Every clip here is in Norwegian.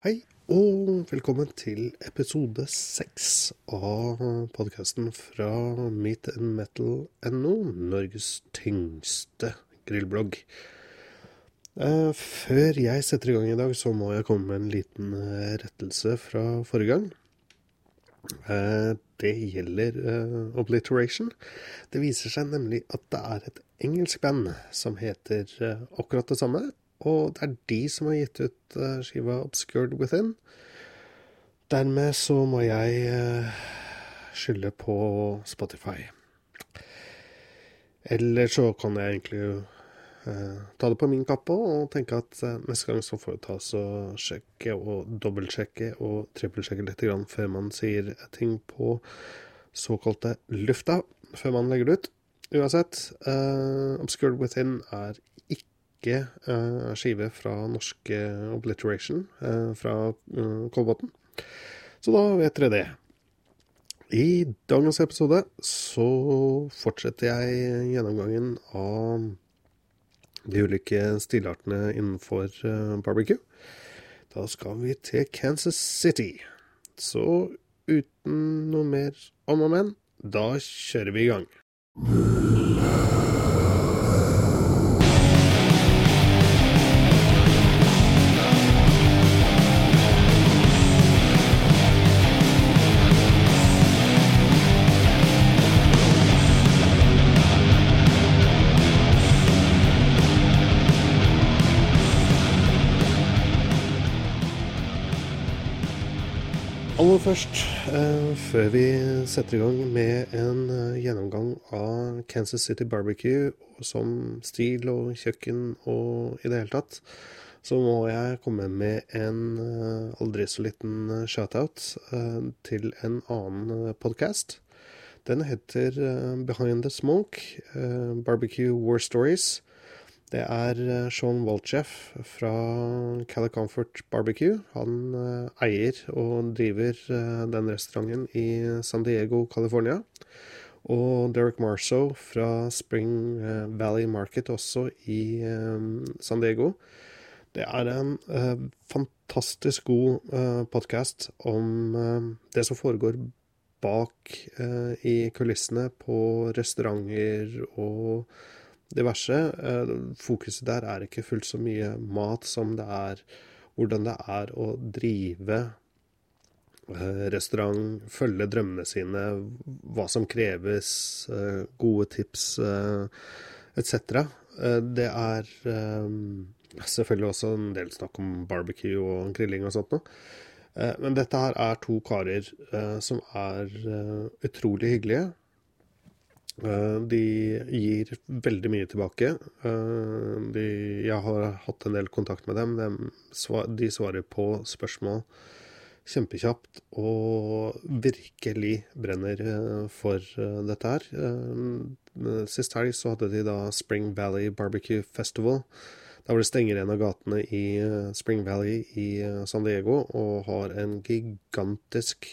Hei, og velkommen til episode seks av podkasten fra Meet and Metal.no, Norges tyngste grillblogg. Eh, før jeg setter i gang i dag, så må jeg komme med en liten eh, rettelse fra forrige gang. Eh, det gjelder Obliteration. Det viser seg nemlig at det er et engelsk band som heter akkurat det samme, og det er de som har gitt ut uh, skiva 'Obscured Within'. Dermed så må jeg uh, skylde på Spotify. Eller så kan jeg egentlig uh, ta det på min kappe og tenke at neste gang så får jeg ta så sjekke og dobbeltsjekke og trippelsjekke litt før man sier ting på såkalte lufta, før man legger det ut. Uansett, Obscured Within er ikke uh, skive fra norske Obliteration uh, fra uh, Kolbotn. Så da vet dere det. I dagens episode så fortsetter jeg gjennomgangen av de ulike stilartene innenfor barbecue. Da skal vi til Kansas City. Så uten noe mer om og men, da kjører vi i gang. Først, eh, før vi setter i gang med en eh, gjennomgang av Kansas City Barbecue som stil og kjøkken og i det hele tatt, så må jeg komme med en eh, aldri så liten shoutout til en annen podkast. Den heter eh, Behind the Smoke, Barbecue War Stories. Det er eh, Sean Walchef fra Cali Comfort Barbecue. Han eh, eier og driver eh, den restauranten i San Diego, California. Og Derek Marceau fra Spring Valley Market også i San Diego. Det er en fantastisk god podkast om det som foregår bak i kulissene på restauranter og diverse. Eh, fokuset der er ikke fullt så mye mat som det er hvordan det er å drive eh, restaurant, følge drømmene sine, hva som kreves, eh, gode tips etc. Det er selvfølgelig også en del snakk om barbecue og grilling og sånt noe. Men dette her er to karer som er utrolig hyggelige. Eh, de gir veldig mye tilbake. Eh, de, jeg har hatt en del kontakt med dem. De, svarer på spørsmål kjempekjapt og virkelig brenner eh, for dette her. Sist helg så hadde de da Spring Valley Barbecue Festival. Da hvor de stenger en av gatene i Spring Valley i San Diego og har en gigantisk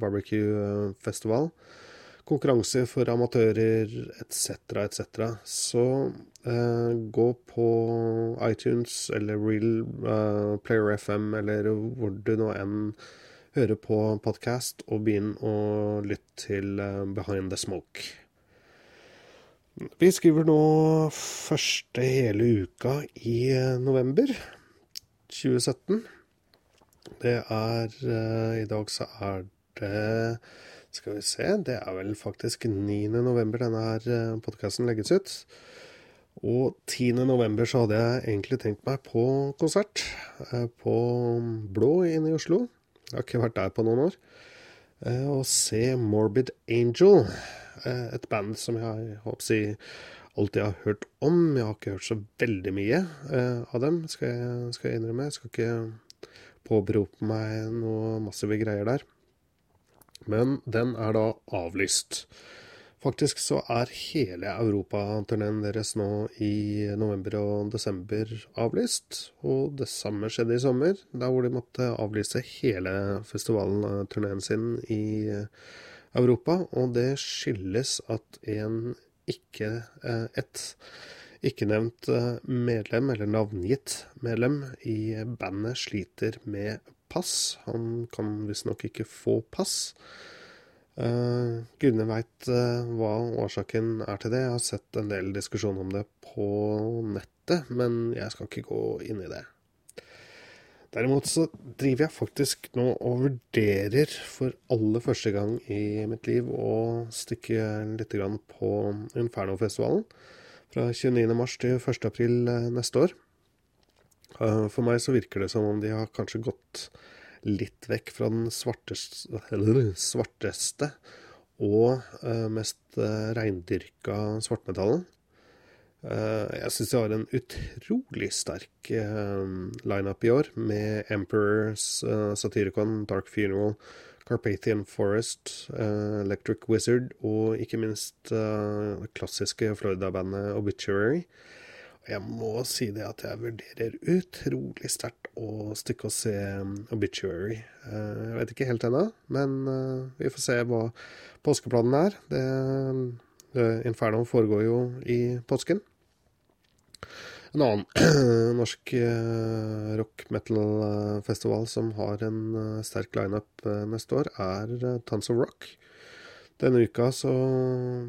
barbecue-festival konkurranse for amatører etc., etc. Så eh, gå på iTunes eller Real eh, Player FM eller hvor du nå enn hører på podkast, og begynn å lytte til eh, Behind the Smoke. Vi skriver nå første hele uka i uh, november 2017. Det er I dag så er det skal vi se, det er vel faktisk 9. november denne her eh, podkasten legges ut. Og 10. november så hadde jeg egentlig tenkt meg på konsert. Eh, på Blå inne i Oslo. Jeg har ikke vært der på noen år. Eh, og se Morbid Angel. Et band som jeg håper si alltid har hørt om. Jeg har ikke hørt så veldig mye av dem, skal jeg, skal jeg innrømme. Jeg skal ikke påberope meg noe massive greier der. Men den er da avlyst. Faktisk så er hele europaturneen deres nå i november og desember avlyst. Og det samme skjedde i sommer, der hvor de måtte avlyse hele festivalturneen sin i Europa. Og det skyldes at en ikke eh, et ikke-nevnt eh, medlem, eller navngitt medlem, i bandet sliter med pass. Han kan visstnok ikke få pass. Uh, Gudene veit uh, hva årsaken er til det. Jeg har sett en del diskusjon om det på nettet, men jeg skal ikke gå inn i det. Derimot så driver jeg faktisk nå og vurderer for aller første gang i mitt liv å stikke litt på Infernofestivalen fra 29.3 til 1.4 eh, neste år. For meg så virker det som om de har kanskje gått litt vekk fra den svarteste, svarteste og uh, mest uh, reindyrka svartmetallen. Jeg syns de har en utrolig sterk lineup i år, med Emperors, Satyricon, Dark Funeral, Carpathian Forest, Electric Wizard og ikke minst det klassiske Florida-bandet Obituary. Jeg må si det at jeg vurderer utrolig sterkt å stikke og se um, Obituary. Eh, jeg vet ikke helt ennå, men eh, vi får se hva påskeplanen er. Det, det Inferno foregår jo i påsken. En annen norsk eh, rock metal-festival som har en sterk lineup neste år, er Tons of Rock. Denne uka så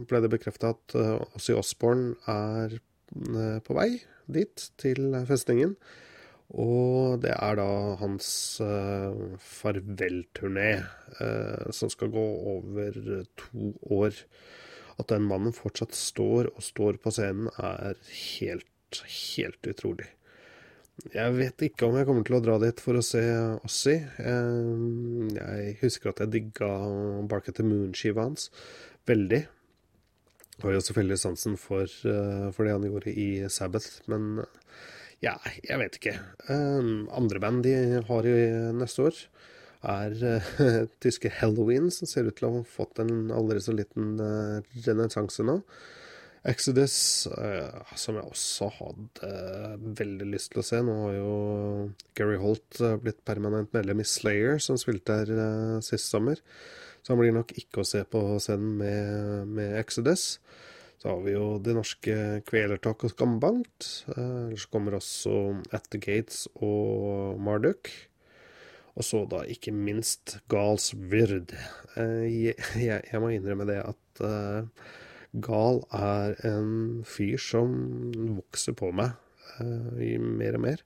ble det bekrefta at Ossie Osborne er på vei dit, til festningen. Og det er da hans uh, farvelturné, uh, som skal gå over to år. At den mannen fortsatt står og står på scenen, er helt, helt utrolig. Jeg vet ikke om jeg kommer til å dra dit for å se Ossi. Uh, jeg husker at jeg digga Bark at the Moon-skiva hans veldig. Har jo selvfølgelig sansen for, uh, for, det han gjorde i Sabbath, men ja, jeg vet ikke. Um, andre band de har i neste år, er uh, tyske Halloween, som ser ut til å ha fått en aldri så liten renessanse nå. Exodus, som jeg også hadde veldig lyst til å se. Nå har jo Gary Holt blitt permanent medlem i Slayer, som spilte her sist sommer. Så han blir nok ikke å se på scenen med, med Exodus. Så har vi jo det norske Kvelertak og Skambankt. Eh, så kommer også At the Gates og Marduk. Og så da ikke minst Gals Vyrd. Eh, jeg, jeg, må innrømme det at uh, Gal er en fyr som vokser på meg uh, mer og mer.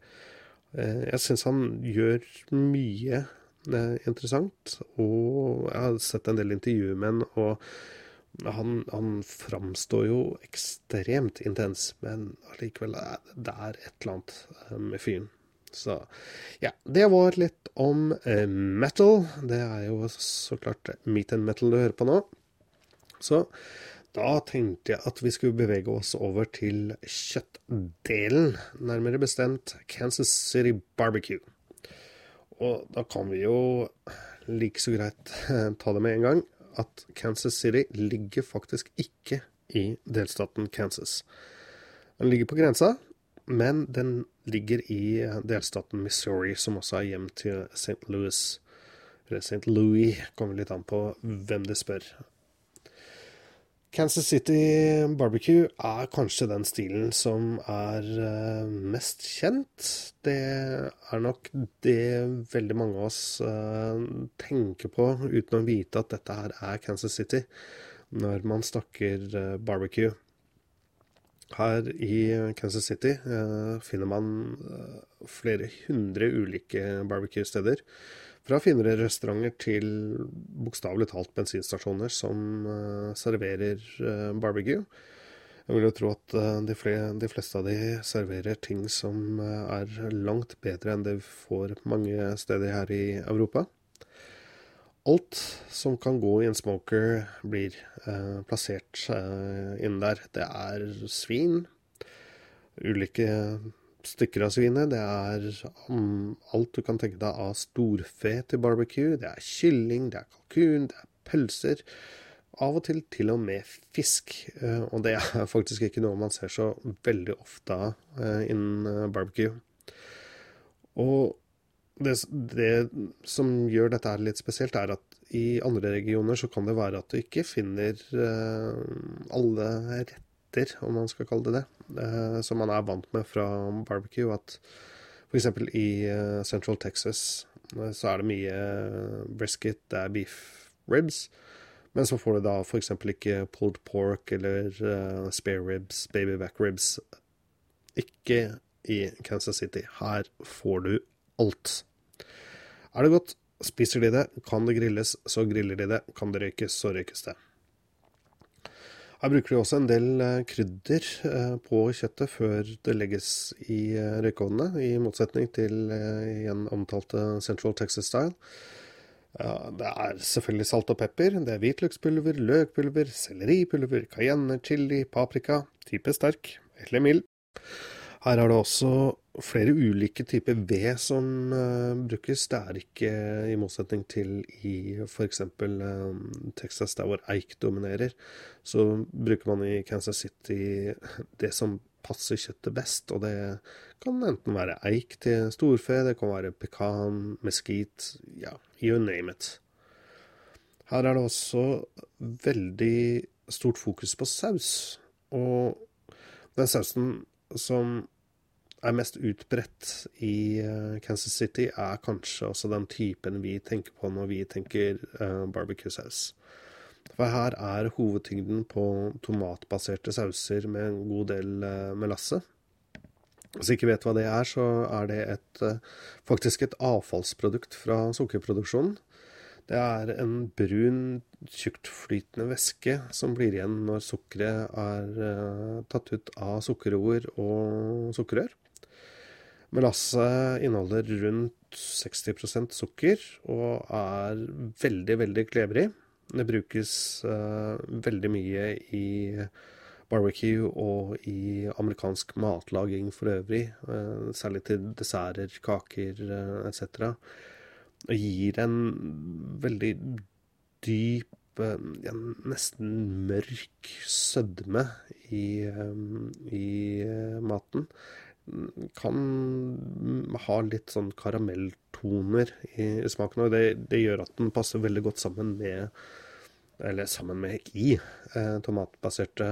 Jeg syns han gjør mye interessant. Og jeg har sett en del intervjuer med han, og han, han framstår jo ekstremt intens, men allikevel det er et eller annet eh, med fyren. Så ja, det var litt om eh, metal. Det er jo så klart meat and metal du hører på nå. Så da tenkte jeg at vi skulle bevege oss over til kjøttdelen, nærmere bestemt Kansas City Barbecue. Og da kan vi jo like så greit ta det med en gang at Kansas City ligger faktisk ikke i delstaten Kansas. Den ligger på grensa, men den ligger i delstaten Missouri, som også er hjem til St. Louis. Eller St. Louis, kommer litt an på hvem det spør. Kansas City barbecue er kanskje den stilen som er uh, mest kjent. Det er nok det veldig mange av oss uh, tenker på uten å vite at dette her er Kansas City, når man snakker uh, barbecue. Her i Kansas City finner man flere hundre ulike barbecue-steder. Fra finere restauranter til bokstavelig talt bensinstasjoner som uh, serverer uh, barbecue. Jeg vil jo tro at uh, de, fleste av de serverer ting som er langt bedre enn det vi får mange steder her i Europa. Alt som kan gå i en smoker, blir plassert inn der. Det er svin, ulike stykker av svinet. Det er um, alt du kan tenke deg av storfe til barbecue. Det er kylling, det er kalkun, det er pølser. Av og til til og med fisk. Uh, og det er faktisk ikke noe man ser så veldig ofte av uh, innen uh, barbecue. Og det, det, som gjør dette litt spesielt, er at i andre regioner så kan det være at du ikke finner alle rett retter, om man skal kalle det det, eh, som man er vant med fra barbecue. At f.eks. i eh, Central Texas så er det mye brisket, det er beef ribs. Men så får du da f.eks. ikke pulled pork eller spare ribs, baby back ribs. Ikke i Kansas City. Her får du alt. Er det godt, spiser de det. Kan det grilles, så griller de det. Kan det røykes, så røykes det. Her bruker de også en del eh, krydder eh, på kjøttet før det legges i eh, røykeovnene, i motsetning til igjen omtalte Central Texas Style. Det er selvfølgelig salt og pepper, det er hvitløkspulver, løkpulver, selleripulver, cayenne, chili, paprika, type sterk eller mild. Her er det også flere ulike typer ved som uh, brukes. Det er ikke i motsetning til i f.eks. Um, Texas, der hvor eik dominerer, så bruker man i Kansas City det som passer kjøttet best. Og det kan enten være eik til storfe, det kan være pekan, mesquite, ja, you name it. Her er det også veldig stort fokus på saus. Og den sausen som er mest utbredt i uh, Kansas City, er kanskje også den typen vi tenker på når vi tenker uh, barbecue-saus. For her er hovedtyngden på tomatbaserte sauser med en god del uh, melasse. Hvis du ikke vet hva det er, så er det et, faktisk et avfallsprodukt fra sukkerproduksjonen. Det er en brun, tjuktflytende væske som blir igjen når sukkeret er tatt ut av sukkerroer og sukkerrør. Melasse inneholder rundt 60% sukker og er veldig, veldig klebrig. Det brukes uh, veldig mye i barbecue og i amerikansk matlaging for øvrig. Uh, særlig til desserter, kaker uh, etc. Og gir en veldig dyp, ja, nesten mørk sødme i, i maten kan ha litt sånn karamelltoner i smaken. Og det, det, gjør at den passer veldig godt sammen med Eller sammen med i eh, tomatbaserte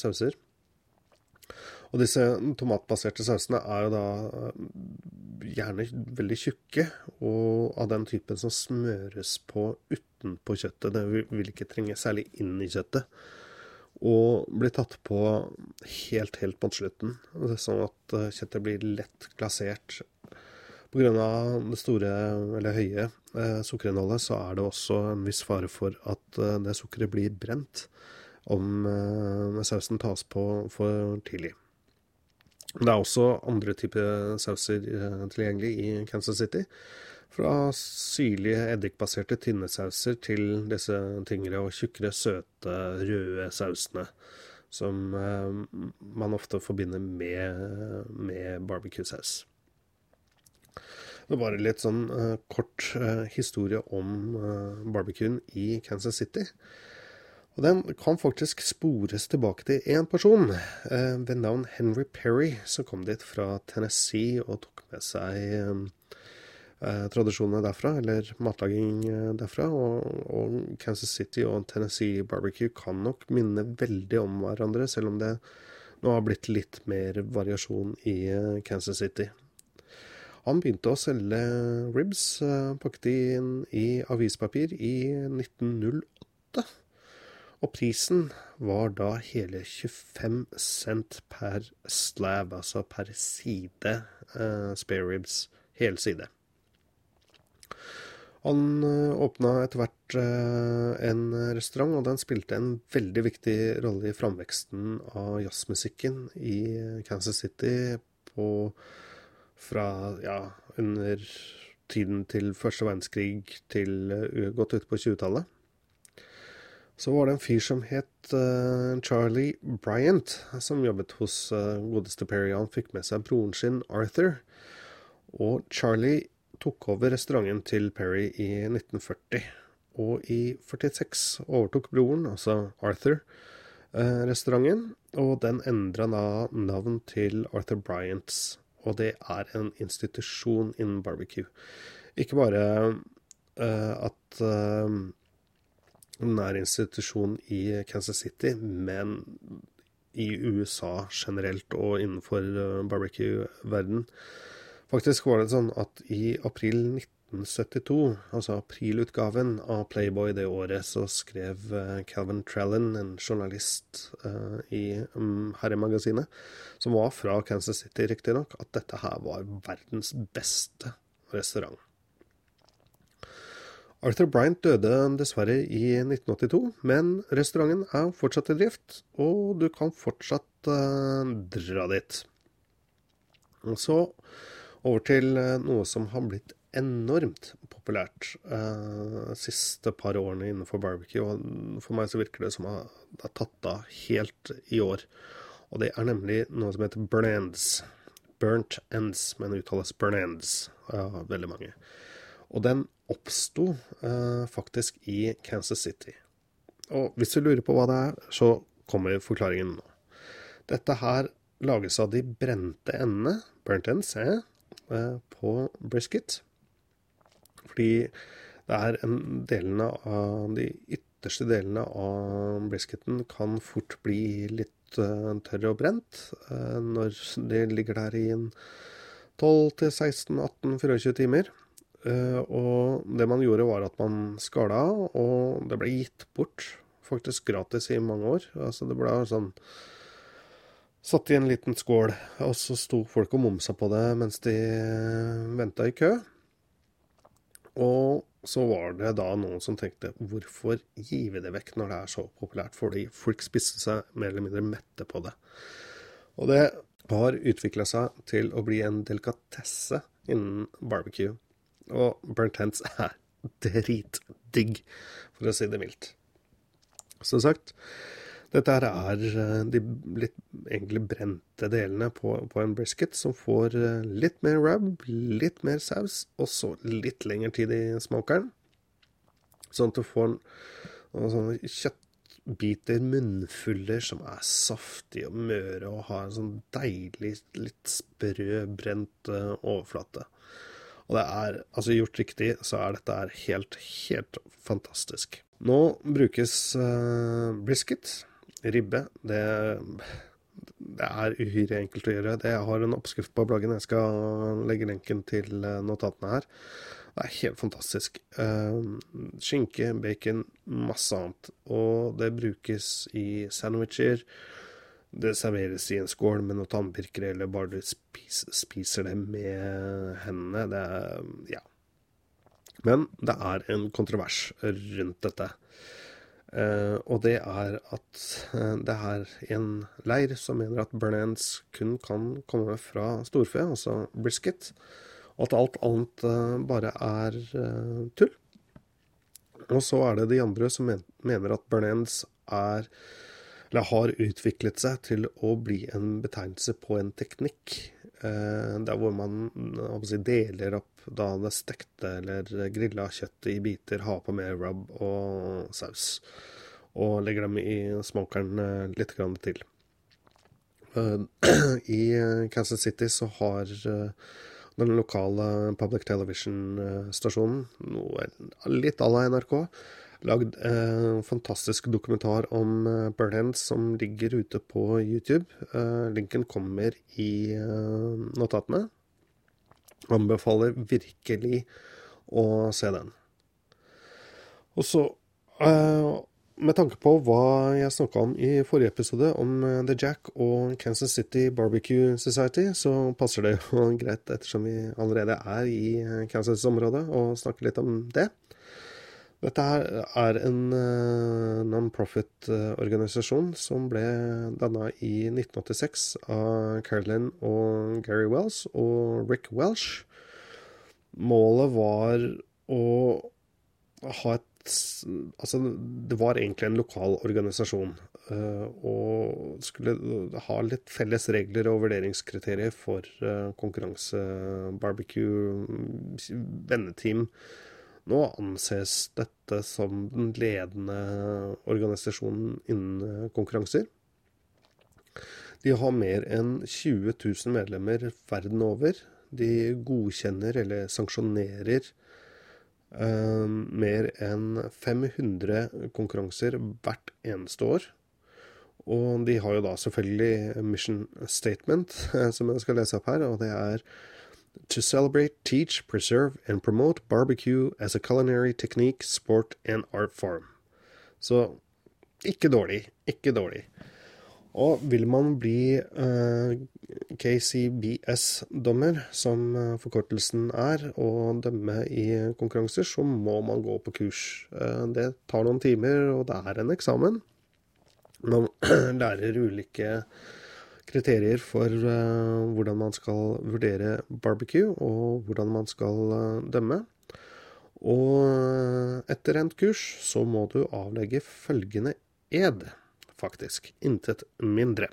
sauser. Og disse tomatbaserte sausene er jo da eh, gjerne veldig tjukke, og av den typen som smøres på utenpå kjøttet. Det vil ikke trenge særlig inn i kjøttet og blir tatt på helt, helt mot slutten. Sånn at eh, kjøttet blir lett glasert. Pga. det store, eller høye, eh, sukkerinnholdet, så er det også en viss fare for at eh, det sukkeret blir brent om eh, sausen tas på for tidlig. Det er også andre typer sauser eh, tilgjengelig i Kansas City. Fra syrlige eddikbaserte tynnesauser til disse tyngre og tjukkere, søte, røde sausene som eh, man ofte forbinder med, med barbecue-saus. Det var litt sånn uh, kort uh, historie om uh, barbecuen i Kansas City. Og den kan faktisk spores tilbake til én person ved navn Henry Perry, som kom dit fra Tennessee og tok med seg eh, tradisjonene derfra, eller matlaging eh, derfra. Og, og, Kansas City og Tennessee barbecue kan nok minne veldig om hverandre, selv om det nå har blitt litt mer variasjon i eh, Kansas City. Han begynte å selge ribs pakket inn i avispapir i 1908. Og prisen var da hele 25 cent per slab, altså per side eh, spare ribs. Hel side. Han eh, åpna etter hvert eh, en restaurant, og den spilte en veldig viktig rolle i framveksten av jazzmusikken i Kansas City på fra ja, under tiden til første verdenskrig til uh, godt ut på 20-tallet. Så var det en fyr som het Charlie Bryant, som jobbet hos godeste Perry. Han fikk med seg broren sin Arthur. Og Charlie tok over restauranten til Perry i 1940. Og i 46 overtok broren, altså Arthur, eh, restauranten. Og den endra da navn til Arthur Bryants. Og det er en institusjon innen barbecue. Ikke bare uh, at uh, den er institusjon i Kansas City, men i USA generelt og innenfor uh, barbecue-verden. Faktisk var det sånn at i april 1972, altså aprilutgaven av Playboy det året, så skrev eh, Calvin Trellin, en journalist uh, i um, herremagasinet, som var fra Kansas City riktignok, at dette her var verdens beste restaurant. Arthur Bryant døde dessverre i 1982, men restauranten er fortsatt i drift, og du kan fortsatt uh, dra dit. Så over til uh, noe som har blitt enormt populært eh, siste par årene innenfor barbecue. Og for meg så virker det som det har tatt av helt i år. Og det er nemlig noe som heter burn ends. Burnt ends, men uttales burn ends ja, veldig mange. Og den oppsto eh, faktisk i Kansas City. Og hvis du lurer på hva det er, så kommer forklaringen nå. Dette her lages av de brente endene, burnt ends, eh, på brisket. Fordi det er en delene av de ytterste delene av brisketen kan fort bli litt uh, tørre og brent uh, når de ligger der i en 12 16 18 24 timer. Eh, og det man gjorde, var at man skala av, og det ble gitt bort faktisk gratis i mange år. Altså det ble sånn Satt i en liten skål, og så sto folk og momsa på det mens de venta i kø. Og så var det da noen som tenkte hvorfor gi det vekk når det er så populært? Fordi folk spiste seg mer eller mindre mette på det. Og det har utvikla seg til å bli en delikatesse innen barbecue. Og burnt hands er dritdigg, for å si det mildt. Som sagt, dette her er eh, de litt egentlig brente delene på, på, en brisket, som får eh, litt mer rub, litt mer saus, og så litt lengre tid i smokeren. Sånn at du får sånne kjøttbiter, munnfuller, som er saftige og møre og har en sånn deilig, litt sprø, brent uh, overflate. Og det er, altså gjort riktig, så er dette helt, helt fantastisk. Nå brukes uh, brisket, ribbe. Det, det, er uhyre enkelt å gjøre. Det har en oppskrift på bloggen. Jeg skal legge lenken til eh, notatene her. Det er helt fantastisk. Uh, skinke, bacon, masse annet. Og det brukes i sandwicher det serveres i en skål med noe tannpirkere, eller bare du spiser, spiser det med hendene. Det er Ja. Men det er en kontrovers rundt dette. Uh, og det er at uh, det er en leir som mener at burn kun kan komme fra storfe, altså brisket, og at alt annet uh, bare er tull. Og så er det de andre som men mener at burn er eller har utviklet seg til å bli en betegnelse på en teknikk. Eh, der hvor man si, deler opp da det stekte eller grilla kjøttet i biter, har på mer rub og saus. Og legger dem i smokeren eh, litt grann til. Eh, I Kansas City så har den lokale public television-stasjonen, noe litt à la NRK, lagd en fantastisk dokumentar om uh, Burnhams som ligger ute på YouTube. Uh, linken kommer i uh, notatene. Anbefaler virkelig å se den. Og så med tanke på hva jeg snakka om i forrige episode, om The Jack og Kansas City Barbecue Society, så passer det jo greit, ettersom vi allerede er i Kansas-området, å snakke litt om det. Dette her er en uh, non-profit-organisasjon som ble danna i 1986 av Carolyn og Gary Wells og Rick Welsh. Målet var å ha et Altså, det var egentlig en lokal organisasjon. Uh, og skulle ha litt felles regler og vurderingskriterier for konkurranse, barbecue, venneteam nå anses dette som den ledende organisasjonen innen konkurranser. De har mer enn 20 000 medlemmer verden over. De godkjenner eller sanksjonerer eh, mer enn 500 konkurranser hvert eneste år. Og de har jo da selvfølgelig mission statement, som jeg skal lese opp her, og det er to celebrate, teach, preserve, and promote barbecue as a culinary technique, sport, and art form. Så ikke dårlig. Ikke dårlig. Og vil man bli uh, KCBS-dommer, som uh, forkortelsen er, og dømme i konkurranser, så må man gå på kurs. Uh, det tar noen timer, og det er en eksamen. Man lærer ulike kriterier for hvordan man skal vurdere barbecue, og hvordan man skal dømme. Og etter endt kurs så må du avlegge følgende ed faktisk. Intet mindre.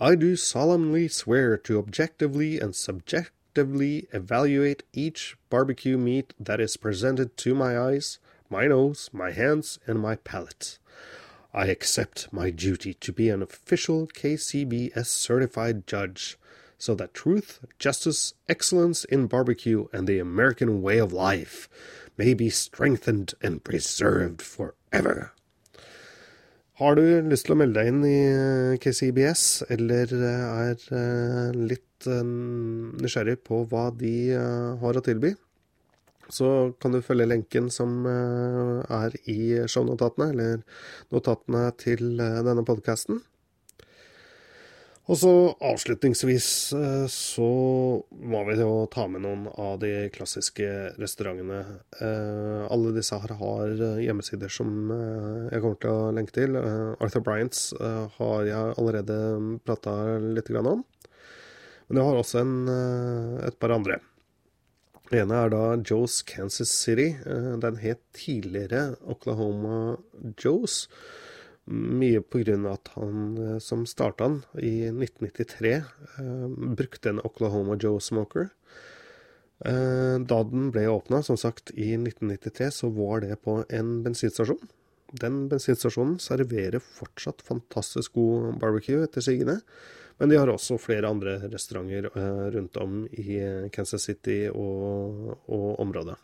I do solemnly swear to objectively and subjectively evaluate each barbecue meat that is presented to my eyes, my nose, my hands, and my palate. I accept my duty to be an official KCBS certified judge so that truth, justice, excellence in barbecue, and the American way of life may be strengthened and preserved forever. Har du lyst til å melde deg inn i eh, KCBS, eller eh, er eh, litt nysgjerrig på hva de har å tilby, så kan du følge lenken som er i shownotatene, eller notatene til denne podkasten. Og så avslutningsvis eh, så må vi jo ta med noen av de klassiske restaurantene. Eh, alle disse her har hjemmesider som eh, jeg kommer til å lenke til. Arthur Bryants har jeg allerede prata litt om. Men jeg har også en, et par andre. Den ene er da Joe's Kansas City. Den het tidligere Oklahoma Joe's. Mye pga. at han eh, som starta den i 1993, eh, brukte en Oklahoma Joe Smoker. Eh, da den ble åpna, som sagt, i 1993, så var det på en bensinstasjon. Den bensinstasjonen serverer fortsatt fantastisk god barbecue, etter sigende. Men de har også flere andre restauranter rundt om i Kansas City og, og området.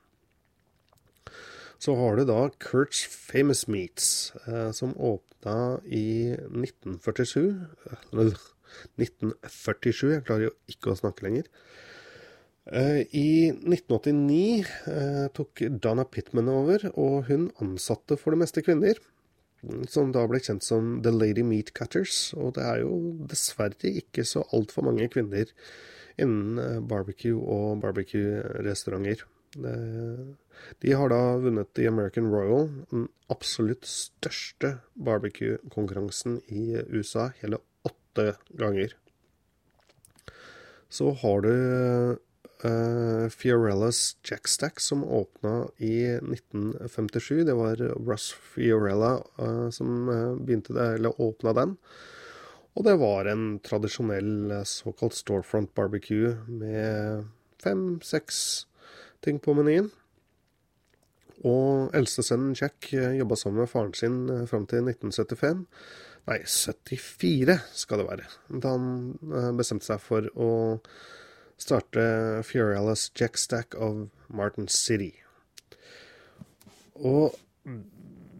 Så har du da Kurt's Famous Meats, eh, som åpna i 1947. 1947, jeg klarer jo ikke å snakke lenger. Eh, I 1989 eh, tok Donna Pittman over, og hun ansatte for det meste kvinner. Som da ble kjent som The Lady Meat Cutters. Og det er jo dessverre ikke så altfor mange kvinner innen eh, barbecue og barbecue-restauranter. De har da vunnet The American Royal, den absolutt største barbecue-konkurransen i USA, hele åtte ganger. Så har du uh, Fiorellas Jackstack, som åpna i 1957. Det var Russ Fiorella uh, som uh, begynte det, eller åpna den. Og det var en tradisjonell såkalt storefront barbecue med fem-seks ting på menyen. Og eldstesønnen Jack eh, jobba sammen med faren sin eh, fram til 1975. Nei, 74 skal det være. Da han eh, bestemte seg for å starte Fiorella's Jack Stack of Martin City. Og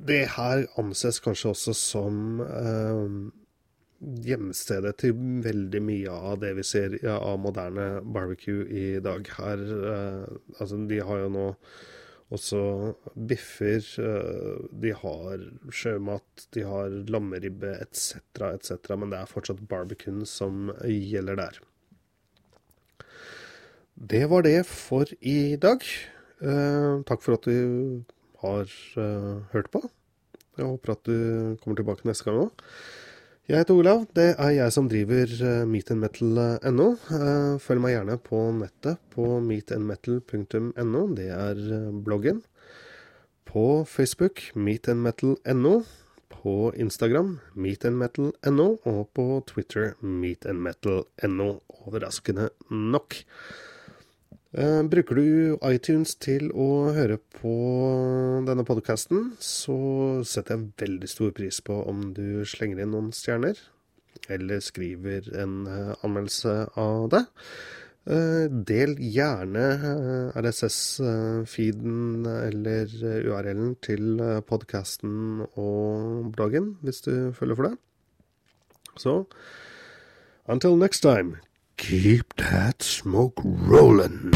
det her anses kanskje også som eh, hjemstedet til veldig mye av det vi ser ja, av moderne barbecue i dag. Her, eh, altså, de har jo nå også biffer, eh, de har sjømat, de har lammeribbe etc., etc., men det er fortsatt barbecuen som gjelder der. Det var det for i dag. Eh, takk for at du har eh, hørt på. Jeg håper at du kommer tilbake neste gang òg. Jeg heter Olav. Det er jeg som driver meetandmetal.no. meatandmetal.no. Uh, følg meg gjerne på nettet på meetandmetal.no. Det er uh, bloggen. På Facebook meetandmetal.no. På Instagram meetandmetal.no. Og på Twitter meetandmetal.no. Overraskende nok. Eh, bruker du iTunes til å høre på denne podkasten, så setter jeg veldig stor pris på om du slenger inn noen stjerner, eller skriver en eh, anmeldelse av det. Eh, del gjerne RSS-feeden eller URL-en til podkasten og bloggen, hvis du følger for det. Så until next time. Keep that smoke rollin'.